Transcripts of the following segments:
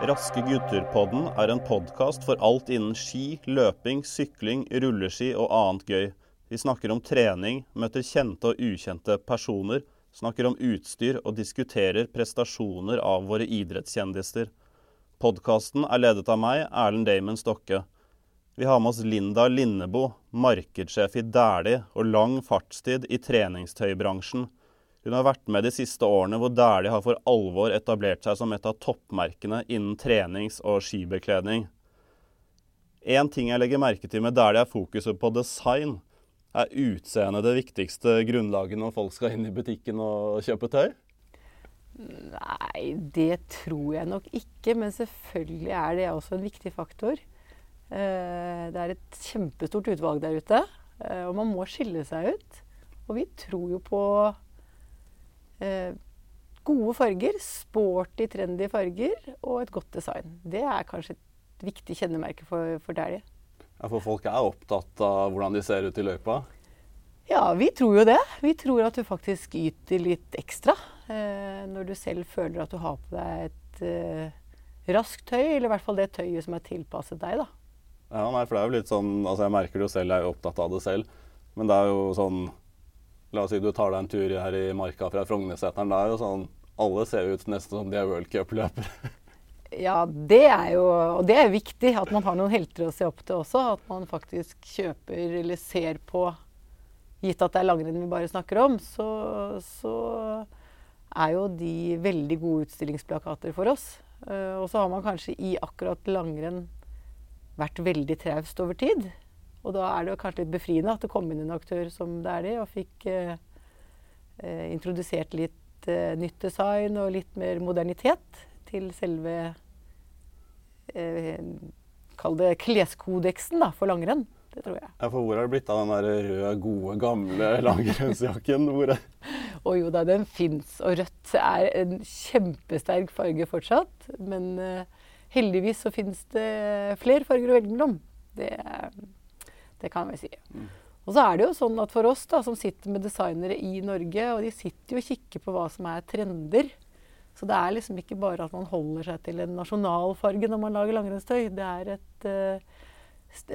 Raske gutter-podden er en podkast for alt innen ski, løping, sykling, rulleski og annet gøy. Vi snakker om trening, møter kjente og ukjente personer, snakker om utstyr og diskuterer prestasjoner av våre idrettskjendiser. Podkasten er ledet av meg, Erlend Damon Stokke. Vi har med oss Linda Linnebo, markedssjef i Dæhlie og lang fartstid i treningstøybransjen. Hun har vært med de siste årene hvor Dæhlie har for alvor etablert seg som et av toppmerkene innen trenings- og skibekledning. Én ting jeg legger merke til med Dæhlie, er fokuset på design. Er utseendet det viktigste grunnlaget når folk skal inn i butikken og kjøpe tøy? Nei, det tror jeg nok ikke. Men selvfølgelig er det også en viktig faktor. Eh, det er et kjempestort utvalg der ute, eh, og man må skille seg ut. Og vi tror jo på gode farger, sporty, trendy farger og et godt design. Det er kanskje et viktig kjennemerke for, for Dæhlie. Ja, For folk er opptatt av hvordan de ser ut i løypa? Ja, vi tror jo det. Vi tror at du faktisk yter litt ekstra eh, når du selv føler at du har på deg et eh, raskt tøy, eller i hvert fall det tøyet som er tilpasset deg, da. Ja, nei, for det er jo litt sånn Altså, jeg merker det jo selv, jeg er jo opptatt av det selv. Men det er jo sånn La oss si du tar deg en tur her i marka fra Frognerseteren. Det er jo sånn Alle ser ut nesten som de er World Cup-løpere. Ja, det er jo Og det er viktig at man har noen helter å se opp til også. At man faktisk kjøper eller ser på Gitt at det er langrenn vi bare snakker om, så, så er jo de veldig gode utstillingsplakater for oss. Uh, og så har man kanskje i akkurat langrenn vært veldig traust over tid. Og da er det jo kanskje litt befriende at det kom inn en aktør som det er det, og fikk uh, uh, introdusert litt nytt design og litt mer modernitet til selve Kall det kleskodeksen da, for langrenn. Det tror jeg. Ja, For hvor er det blitt av den der røde, gode, gamle langrennsjakken? Hvor er og jo da, den fins. Og rødt er en kjempesterk farge fortsatt. Men uh, heldigvis så fins det flere farger å velge mellom. Det, det kan vi si. Mm. Og så er det jo sånn at for oss da, som sitter med designere i Norge, og de sitter jo og kikker på hva som er trender. Så det er liksom ikke bare at man holder seg til en nasjonalfarge når man lager langrennstøy. Det er et, uh,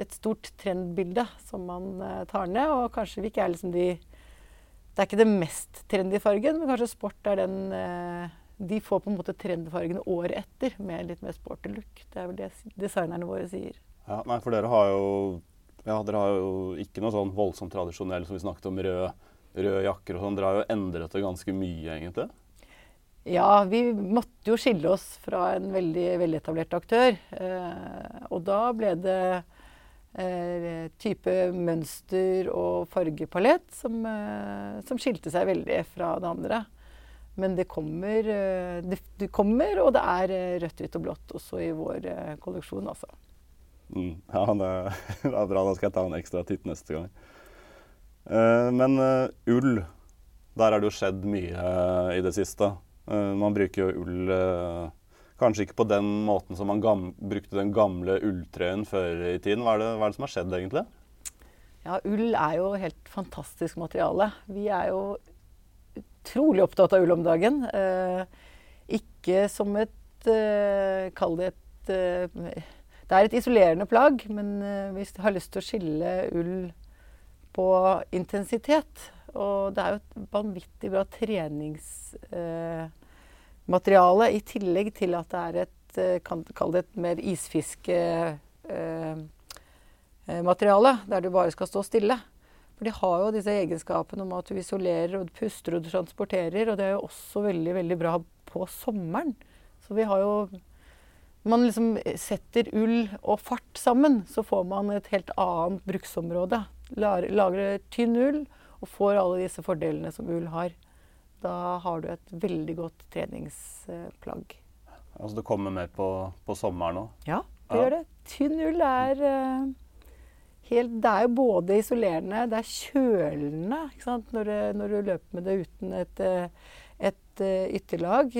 et stort trendbilde som man uh, tar ned. Og kanskje vi ikke er liksom de Det er ikke det mest trendy fargen, men kanskje sport er den uh, De får på en måte trendfargene året etter med litt mer sporty look. Det er vel det designerne våre sier. Ja, nei, for dere har jo ja, dere har jo ikke noe sånn voldsomt tradisjonell som vi snakket om, røde rød jakker og sånn. Dere har jo endret det ganske mye, egentlig? Ja, vi måtte jo skille oss fra en veldig veletablert aktør. Eh, og da ble det eh, type mønster og fargepalett som, eh, som, skilte seg veldig fra det andre. Men det kommer, eh, det, det kommer, og det er eh, rødt, hvitt og blått også i vår eh, kolleksjon, altså. Mm, ja, det, det, er bra. Da skal jeg ta en ekstra titt neste gang. Uh, men uh, ull, der har det jo skjedd mye uh, i det siste. man bruker jo ull kanskje ikke på den måten som man brukte den gamle ulltrøyen før i tiden. Hva er, det, hva er, det, som har skjedd, egentlig? Ja, ull er jo helt fantastisk materiale. Vi er jo utrolig opptatt av ull om dagen. ikke som et Kall det et det er et isolerende plagg, men hvis vi har lyst til å skille ull på intensitet. Og det er jo et vanvittig bra treningsmateriale, uh, i tillegg til at det er et uh, kan kalle det et mer isfiskemateriale, der du bare skal stå stille. For de har jo disse egenskapene om at du isolerer og du puster og du transporterer. Og det er jo også veldig, veldig bra på sommeren. Så vi har jo man liksom setter ull og fart sammen, så får man et helt annet bruksområde. Lager tynn ull og får alle disse fordelene som ull har. Da har du et veldig godt treningsplagg. Altså det kommer mer på, på sommeren òg? Ja, det ja. gjør det. Tynn ull er uh, helt Det er jo både isolerende, det er kjølende når, når, du løper med det uten et, eh, et ytterlag.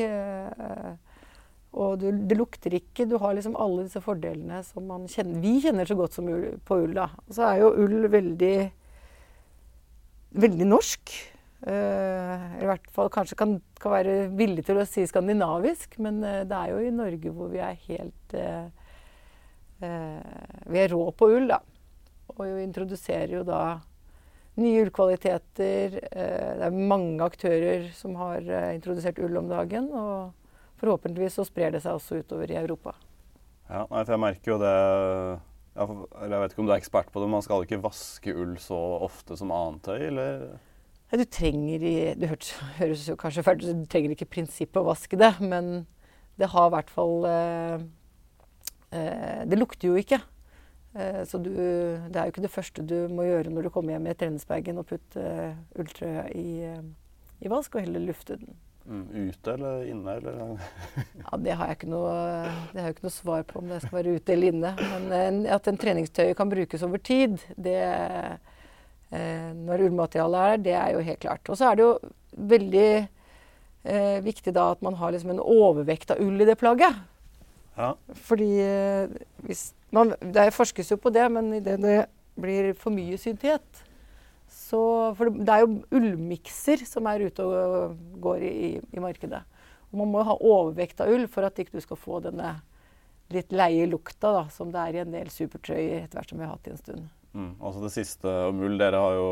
Uh, og du, det lukter ikke. Du har liksom alle disse fordelene som kjenner, vi kjenner så godt som ull, på ull. da. Og så er jo ull veldig, veldig norsk. Uh, i hvert fall kanskje kan, kan, være villig til å si skandinavisk, men det er jo i Norge hvor vi er helt Vi er rå på ull, da. Og vi introduserer jo da nye ullkvaliteter. Det er mange aktører som har introdusert ull om dagen. Og forhåpentligvis så sprer det seg også utover i Europa. Ja, for jeg merker jo det Jeg vet ikke om du er ekspert på det, men man skal ikke vaske ull så ofte som annet tøy, eller? Du trenger i Det høres jo kanskje fælt du trenger ikke prinsippet å vaske det, men det har i hvert fall eh, eh, Det lukter jo ikke. Eh, så du, det er jo ikke det første du må gjøre når du kommer hjem med treningsbagen og putte eh, ulltrøya i, i vask, og heller lufte den. Ute eller inne, eller? ja, det har, jeg ikke noe, det har jeg ikke noe svar på om det skal være ute eller inne. Men eh, at en treningstøy kan brukes over tid, det, eh, når ullmaterialet er der, det er jo helt klart. Og så er det jo veldig eh, viktig da at man har liksom en overvekt av ull i det plagget. Ja. Fordi eh, hvis man, Det forskes jo på det, men idet det blir for mye syntet, så, for det er jo ullmikser som er ute og går i, i markedet. Og man må ha overvekt av ull for at ikke du skal få denne litt leie lukta da, som det er i en del supertrøyer etter hvert som vi har hatt i en stund. Mm, altså det siste om ull, dere har jo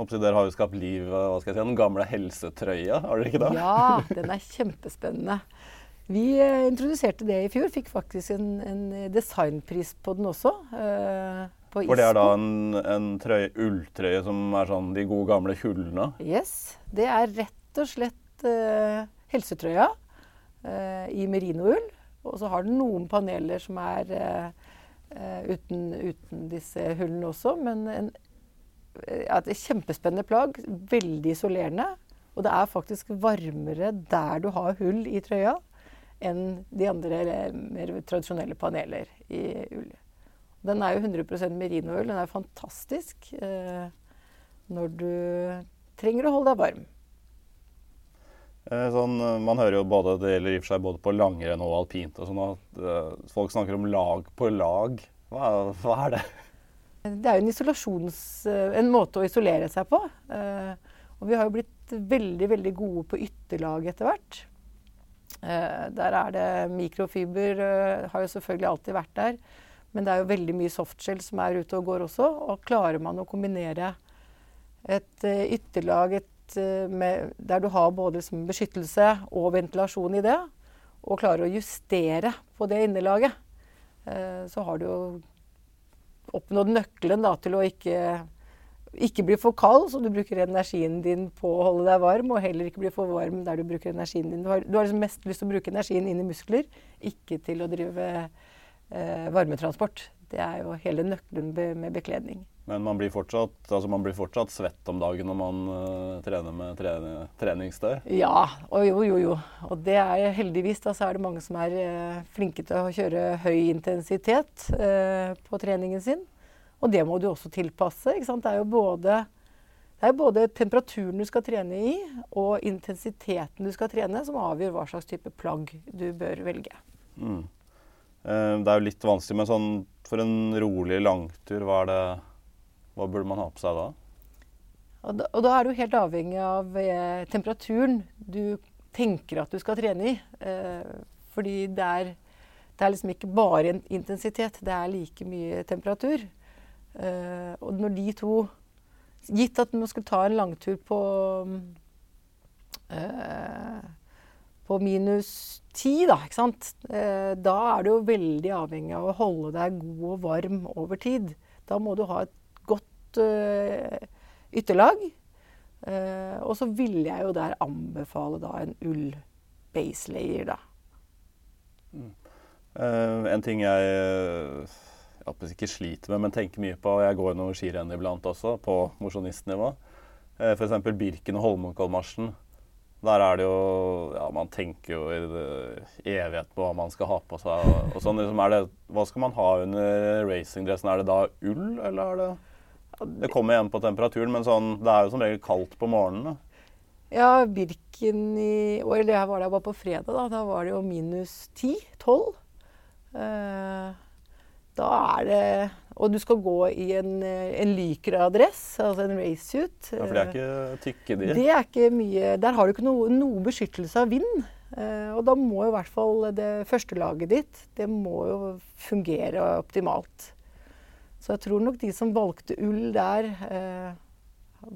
dere har jo skapt liv hva skal jeg si, den gamle helsetrøya, har dere ikke det? Ja, den er kjempespennende. Vi eh, introduserte det i fjor. Fikk faktisk en, en designpris på den også. Eh, på For det er da en, en trøye, ulltrøye som er sånn de gode gamle hullene? Yes. Det er rett og slett uh, helsetrøya uh, i merinoull. Og så har den noen paneler som er uh, uten, uten, disse hullene også. Men en, et kjempespennende plagg. Veldig isolerende. Og det er faktisk varmere der du har hull i trøya, enn de andre mer tradisjonelle paneler i ull. Den er jo 100% merinoull. Den er fantastisk eh, når du trenger å holde deg varm. Eh, sånn, eh, man hører jo både, Det gjelder i og for seg både på langrenn og alpint. og sånn at uh, Folk snakker om lag på lag. Hva, hva er det? Det er jo en, isolasjons, en måte å isolere seg på. Uh, og vi har jo blitt veldig veldig gode på ytterlag etter hvert. Uh, der er det mikrofiber, har jo selvfølgelig alltid vært der. Men det er jo veldig mye softshell som er ute og går også. Og klarer man å kombinere et uh, ytterlag et, med, der du har både liksom, beskyttelse og ventilasjon i det, og klarer å justere på det innelaget, så har du jo oppnådd nøkkelen da, til å ikke, ikke bli for kald, så du bruker energien din på å holde deg varm, og heller ikke bli for varm der du bruker energien din. Du har, du har liksom mest lyst til å bruke energien inn i muskler, ikke til å drive eh, varmetransport. Det er jo hele nøkkelen med bekledning. Men man blir fortsatt, altså man blir fortsatt svett om dagen når man uh, trener med trene, treningstøy? Ja, og jo, jo, jo. Og det er heldigvis da, så er det mange som er uh, flinke til å kjøre høy intensitet uh, på treningen sin. Og det må du også tilpasse. Det er jo både, er både temperaturen du skal trene i, og intensiteten du skal trene, som avgjør hva slags type plagg du bør velge. Mm. Eh, det er jo litt vanskelig, men sånn for en rolig langtur, hva, det, hva burde man ha på seg da? Og da, og da er du helt avhengig av eh, temperaturen du tenker at du skal trene i. Eh, fordi det er, det er liksom ikke bare intensitet, det er like mye temperatur. Eh, og når de to Gitt at man skulle ta en langtur på eh, på minus ti, da, ikke sant? Eh, da er du jo veldig avhengig av å holde deg god og varm over tid. Da må du ha et godt ytterlag. Og så ville jeg jo der anbefale da en ull baselayer, da. Mm. Uh, en ting jeg ikke sliter med, men tenker mye på, og jeg går noen skirenn iblant også, på mosjonistnivå. Uh, F.eks. Birken og Holmenkollmarsjen. Der er det jo Ja, man tenker jo i evighet på hva man skal ha på seg. og sånn. Liksom det, hva skal man ha under racingdressen? Er det da ull, eller er det Det kommer igjen på temperaturen, men sånn, det er jo som regel kaldt på morgenen. Ja, Birken i år, eller jeg var der bare på fredag, da. Da var det jo minus 10-12. Eh, da er det og du skal gå i en, en Lycra-dress, altså en racesuit. Ja, for det er ikke tykke, de. Det er ikke mye Der har du ikke noe, noe beskyttelse av vind. Eh, og da må jo i hvert fall det første laget ditt det må jo fungere optimalt. Så jeg tror nok de som valgte ull der, eh,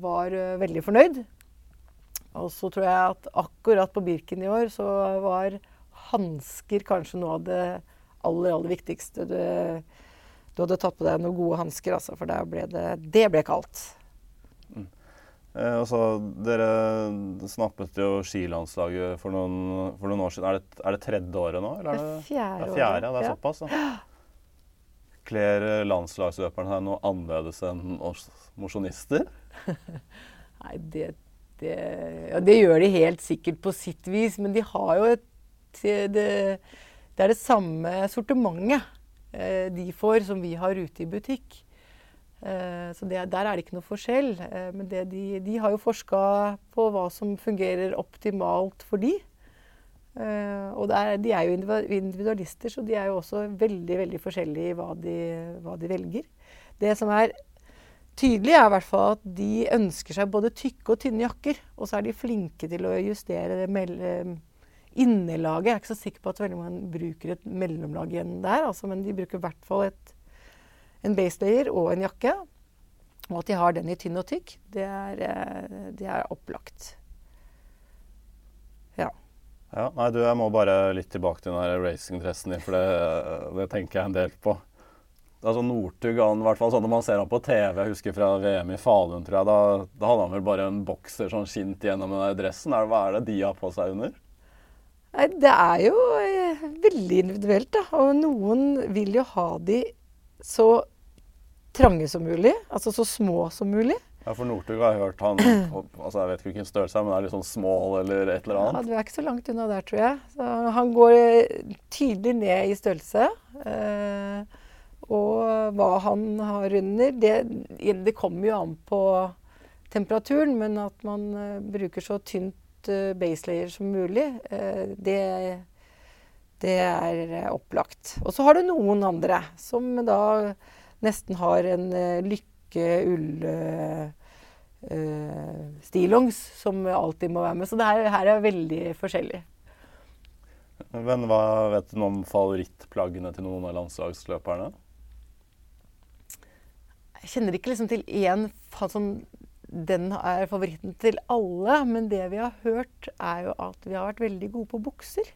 var eh, veldig fornøyd. Og så tror jeg at akkurat på Birken i år så var hansker kanskje noe av det aller, aller viktigste. Du, du hadde tatt på deg noen gode hansker, altså, for ble det, det ble kaldt. Mm. Eh, altså, dere snappet jo skilandslaget for noen, for noen år siden. Er det, er det, tredje året nå? Eller er det, fjerde, det fjerde, ja. Det er såpass, da. Kler landslagsløperne seg noe annerledes enn oss mosjonister? Nei, det, det, ja, det gjør de helt sikkert på sitt vis, men de har jo et det, det er det samme sortimentet eh, de får, som vi har ute i butikk. Eh, så det, der er det ikke noe forskjell. Eh, men de, de, har jo forska på hva som fungerer optimalt for de. og der, de er jo individualister, så de er jo også veldig veldig forskjellige i hva de, hva de velger. Det som er tydelig, er i hvert fall at de ønsker seg både tykke og tynne jakker. Og så er de flinke til å justere det mellom Innelaget Jeg er ikke så sikker på at veldig mange bruker et mellomlag igjen der, altså, men de bruker i hvert fall et, en baselayer og en jakke. Og at de har den i tynn og tykk, det er, eh, det er opplagt. Ja. ja. Nei, du, jeg må bare litt tilbake til den racingdressen din, for det, det, tenker jeg en del på. Altså Northug, sånn når man ser ham på TV, jeg husker fra VM i Falun, tror jeg, da, da hadde han vel bare en bokser sånn skint gjennom den dressen. Hva er det de har på seg under? Nei, det er jo eh, veldig individuelt, da. Og noen vil jo ha de så trange som mulig. Altså så små som mulig. Ja, For Northug har jeg hørt han altså Jeg vet ikke hvilken størrelse, men er litt sånn small eller et eller annet? Ja, Du er ikke så langt unna der, tror jeg. Så han går eh, tydelig ned i størrelse. Eh, og hva han har under det, det kommer jo an på temperaturen, men at man eh, bruker så tynt uh, base som mulig, uh, det, det, er opplagt. Og så har du noen andre som da nesten har en lykke ull stillongs som alltid må være med. Så det her, her er veldig forskjellig. Men hva vet du om favorittplaggene til noen av landslagsløperne? Jeg kjenner ikke liksom til én sånn den er favoritten til alle. Men det vi har hørt, er jo at vi har vært veldig gode på bukser.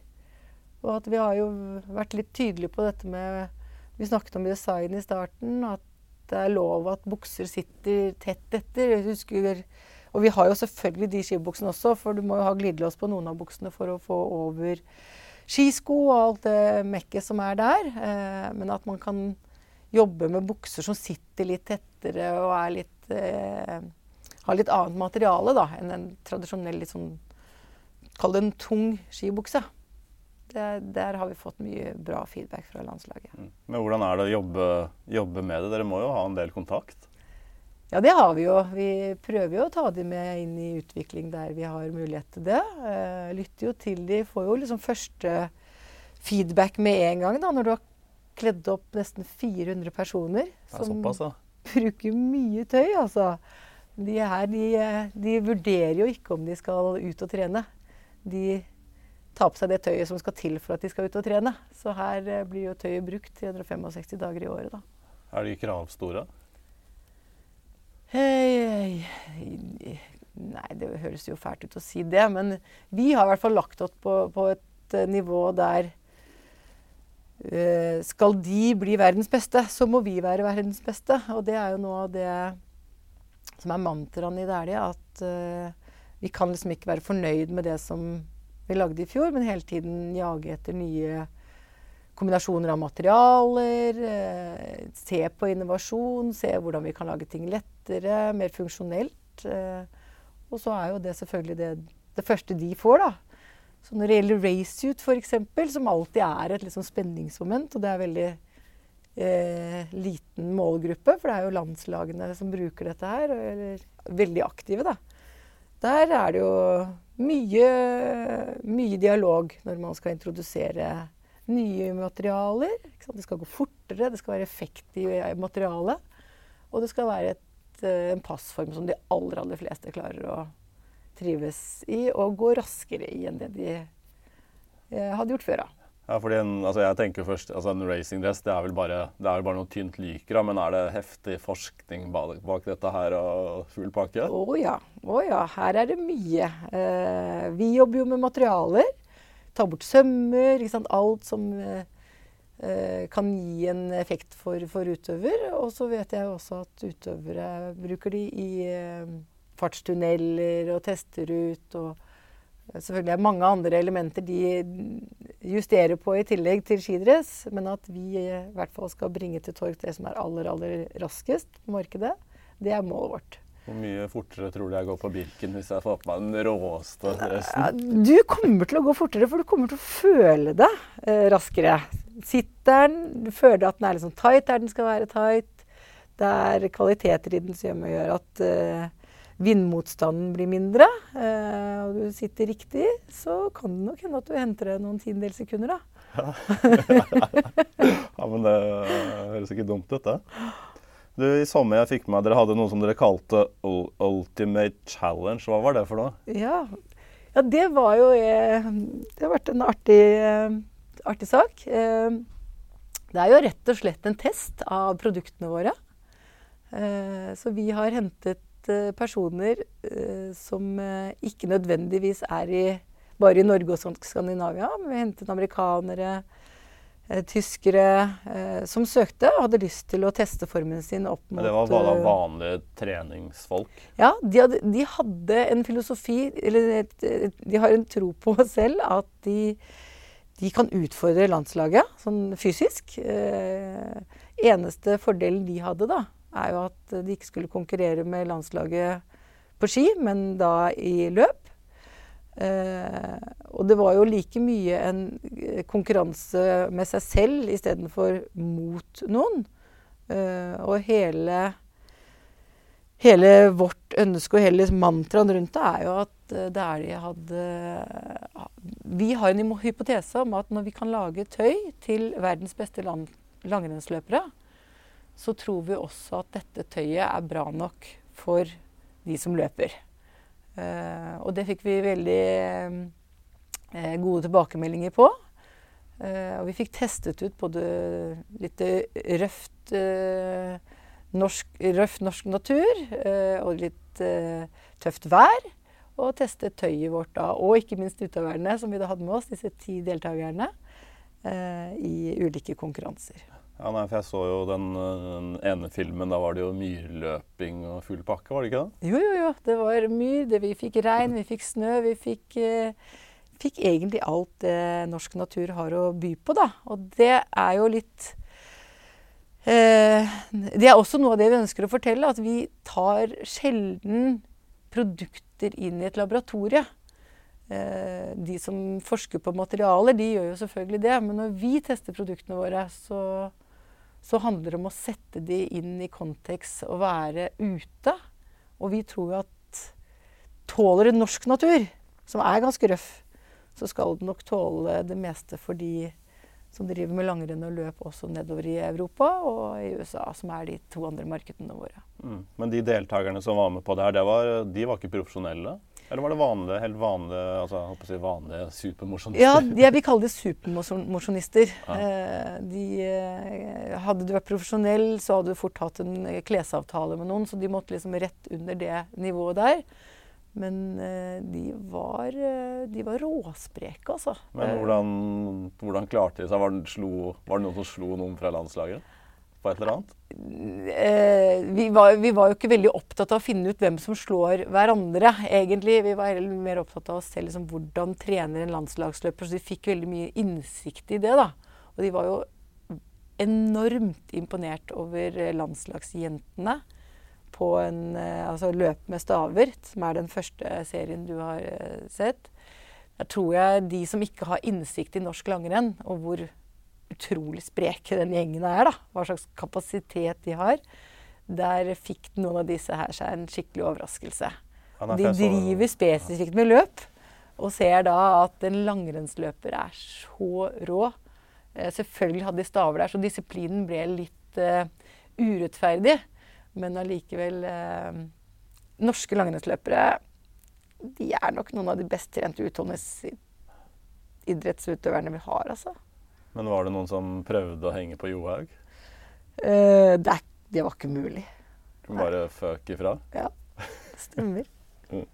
Og at vi har jo vært litt tydelige på dette med Vi snakket om design i starten. At det er lov at bukser sitter tett etter. Jeg husker, og vi har jo selvfølgelig de skibuksene også, for du må jo ha glidelås på noen av buksene for å få over skisko og alt det mekket som er der. Eh, men at man kan jobbe med bukser som sitter litt tettere og er litt eh, har litt annet materiale da, enn en tradisjonell litt sånn Kall det en tung skibukse. Det, der har vi fått mye bra feedback fra landslaget. Mm. Men hvordan er det å jobbe, jobbe, med det? Dere må jo ha en del kontakt? Ja, det har vi jo. Vi prøver jo å ta dem med inn i utvikling der vi har mulighet til det. Eh, lytter jo til de, får jo liksom første feedback med en gang da, når du har kledd opp nesten 400 personer. Som såpass, ja. bruker mye tøy, altså. De, her, de, de, vurderer jo ikke om de skal ut og trene. De tar på seg det tøyet som skal til for at de skal ut og trene. Så her eh, blir jo tøyet brukt 365 dager i året, da. Er de kravstore? Hey, nei, det høres jo fælt ut å si det. Men vi har i hvert fall lagt oss på, på et eh, nivå der uh, Skal de bli verdens beste, så må vi være verdens beste. Og det er jo noe av det som er mantraen i Dæhlie, at uh, vi kan liksom ikke være fornøyd med det som vi lagde i fjor, men hele tiden jage etter nye kombinasjoner av materialer. Uh, se på innovasjon, se hvordan vi kan lage ting lettere, mer funksjonelt. Uh, og så er jo det selvfølgelig det, det første de får, da. Så når det gjelder racesuit f.eks., som alltid er et liksom spenningsmoment, og det er veldig eh, liten målgruppe, for det er jo landslagene som bruker dette her, eller veldig aktive, da. Der er det jo mye, mye dialog når man skal introdusere nye materialer. Det skal gå fortere, det skal være effekt i materialet. Og det skal være et, eh, en passform som de aller, aller fleste klarer å trives i, og gå raskere i enn det de eh, hadde gjort før. da. Ja, fordi en, altså jeg tenker først, altså En racingdress det er vel bare, det er bare noe tynt lyker, men er det heftig forskning bak, dette her og full pakke? Å oh, ja. Oh, ja. Her er det mye. Eh, vi jobber jo med materialer. Ta bort sømmer. Alt som eh, eh kan gi en effekt for, for utøver. Og så vet jeg også at utøvere bruker de i eh, fartstunneler og tester ut. og Selvfølgelig er mange andre elementer de justerer på i tillegg til skidress, men at vi i hvert fall skal bringe til torg det som er aller, aller raskest på markedet, det er målet vårt. Hvor mye fortere tror du jeg går på Birken hvis jeg får på meg den råeste dressen? Du kommer til å gå fortere, for du kommer til å føle det eh, raskere. Sitter den, du føler at den er litt sånn tight der den skal være tight. Det er kvaliteter i den som gjør at eh, vindmotstanden blir mindre, eh, og du sitter riktig, så kan det nok hende at du henter deg noen tiendedels sekunder, da. Ja. ja, men det høres ikke dumt ut, det. Du, I sommer jeg fikk med dere hadde noe som dere kalte Ultimate Challenge. Hva var det for noe? Ja, ja det var jo eh, Det har vært en artig, eh, artig sak. Eh, det er jo rett og slett en test av produktene våre. Så vi har hentet Eh, personer eh, som eh, ikke nødvendigvis er i, bare i Norge og Skandinavia. Vi hentet amerikanere, tyskere som søkte og hadde lyst til å teste formen sin opp mot Men Det var bare vanlige treningsfolk? Ja, de hadde, de hadde en filosofi Eller de har en tro på selv at de, de kan utfordre landslaget sånn fysisk. Eh, eneste fordelen de hadde, da, er jo at de ikke skulle konkurrere med landslaget på ski, men da i løp. Eh, og det var jo like mye en eh, konkurranse med seg selv istedenfor mot noen. Eh, og hele, hele vårt ønske og hele mantraen rundt det er jo at det er de hadde Vi har en hypotese om at når vi kan lage tøy til verdens beste langrennsløpere, så tror vi også at dette tøyet er bra nok for de som løper. Uh, og det fikk vi veldig uh, gode tilbakemeldinger på. Uh, og vi fikk testet ut både litt røft norsk, røft norsk natur og litt tøft vær. Og testet tøyet vårt da, og ikke minst utøverne som vi da hadde med oss, disse ti deltakerne, i ulike konkurranser. Ja, nei, for Jeg så jo den, den, ene filmen. Da var det jo myrløping og full pakke, var det ikke det? Jo, jo, jo. Det var myr. Det, vi fikk regn, vi fikk snø. Vi fikk, eh, fikk, egentlig alt det norsk natur har å by på, da. Og det er jo litt eh, Det er også noe av det vi ønsker å fortelle. At vi tar sjelden produkter inn i et laboratorie. Eh, de som forsker på materialer, de gjør jo selvfølgelig det. Men når vi tester produktene våre, så så handler det om å sette de inn i kontekst og være ute. Og vi tror jo at tåler en norsk natur, som er ganske røff, så skal den nok tåle det meste for de som driver med langrenn og løp også nedover i Europa og i USA, som er de to andre markedene våre. Mm. Men de deltakerne som var med på det her, det var, de var ikke profesjonelle? Eller var det vanlige, helt vanlige, altså, jeg si vanlige supermosjonister? Ja, jeg vi kalle det supermosjonister. Ja. Eh, de, eh, hadde du vært profesjonell, så hadde du fort hatt en klesavtale med noen, så de måtte liksom rett under det nivået der. Men eh, de var, de var råspreke, altså. Men hvordan, hvordan klarte de seg? Var det, slo, var det noen som slo noen fra landslaget? På et eller annet? Eh, vi, var, vi, var, jo ikke veldig opptatt av å finne ut hvem som slår hverandre, egentlig. Vi var heller mer opptatt av å se liksom, hvordan trener en landslagsløper. Så de fikk veldig mye innsikt i det. da. Og de var jo enormt imponert over landslagsjentene på en eh, altså løp med staver, som er den første serien du har eh, sett. Der tror jeg de som ikke har innsikt i norsk langrenn, og hvor utrolig spreke den gjengen er. da. Hva slags kapasitet de har. Der fikk noen av disse her seg en skikkelig overraskelse. de driver spesifikt med løp, og ser da at en langrennsløper er så rå Eh, selvfølgelig hadde de staver der, så disiplinen ble litt uh, urettferdig. Men allikevel uh, Norske langrennsløpere de er nok noen av de best trente idrettsutøverne vi har, altså. Men var det noen som prøvde å henge på Johaug? Uh, det, det, var ikke mulig. Du Bare føk ifra? Ja, det stemmer. mm.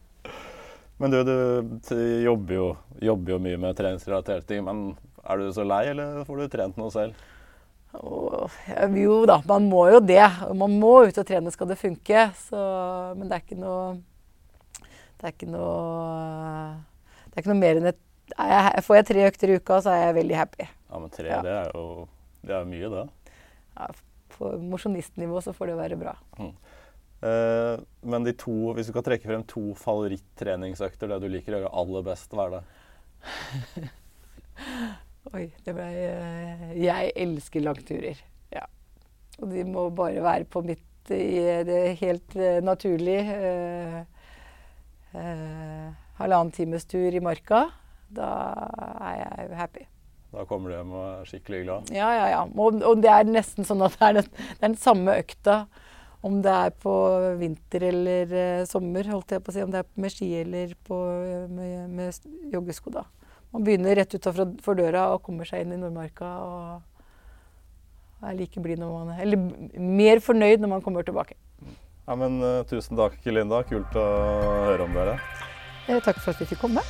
Men du, du jobber, jo, jobber jo mye med treningsrelaterte ting. Men er du så lei, eller får du trent noe selv? Oh, jo da, man må jo det. Man må ut og trene skal det funke. Så, men det er ikke noe Det er ikke noe Det er ikke noe mer enn et jeg, Får jeg tre økter i uka, så er jeg veldig happy. Ja, Men tre, ja. det er jo det er mye, det. Ja, på mosjonistnivå så får det være bra. Mm. Eh, men de to, hvis du kan trekke frem to favorittreningsøkter, det du liker å gjøre aller best, hva er det? Oi, det ble eh, Jeg elsker langturer. Ja. Og de må bare være på mitt i det helt uh, naturlig. Uh, uh, halvannen times tur i marka. Da er jeg happy. Da kommer du hjem og er skikkelig glad? Ja, ja, ja. Og, og det er nesten sånn at det er den, det er den samme økta om det er på vinter eller uh, sommer, holdt jeg på å si. Om det er med ski eller på, med, med joggesko, da. Man begynner rett utafor døra og kommer seg inn i Nordmarka. og er like blid når man Eller mer fornøyd når man kommer tilbake. Ja, men uh, Tusen takk, Linda. Kult å høre om dere. Eh, takk for at vi fikk komme.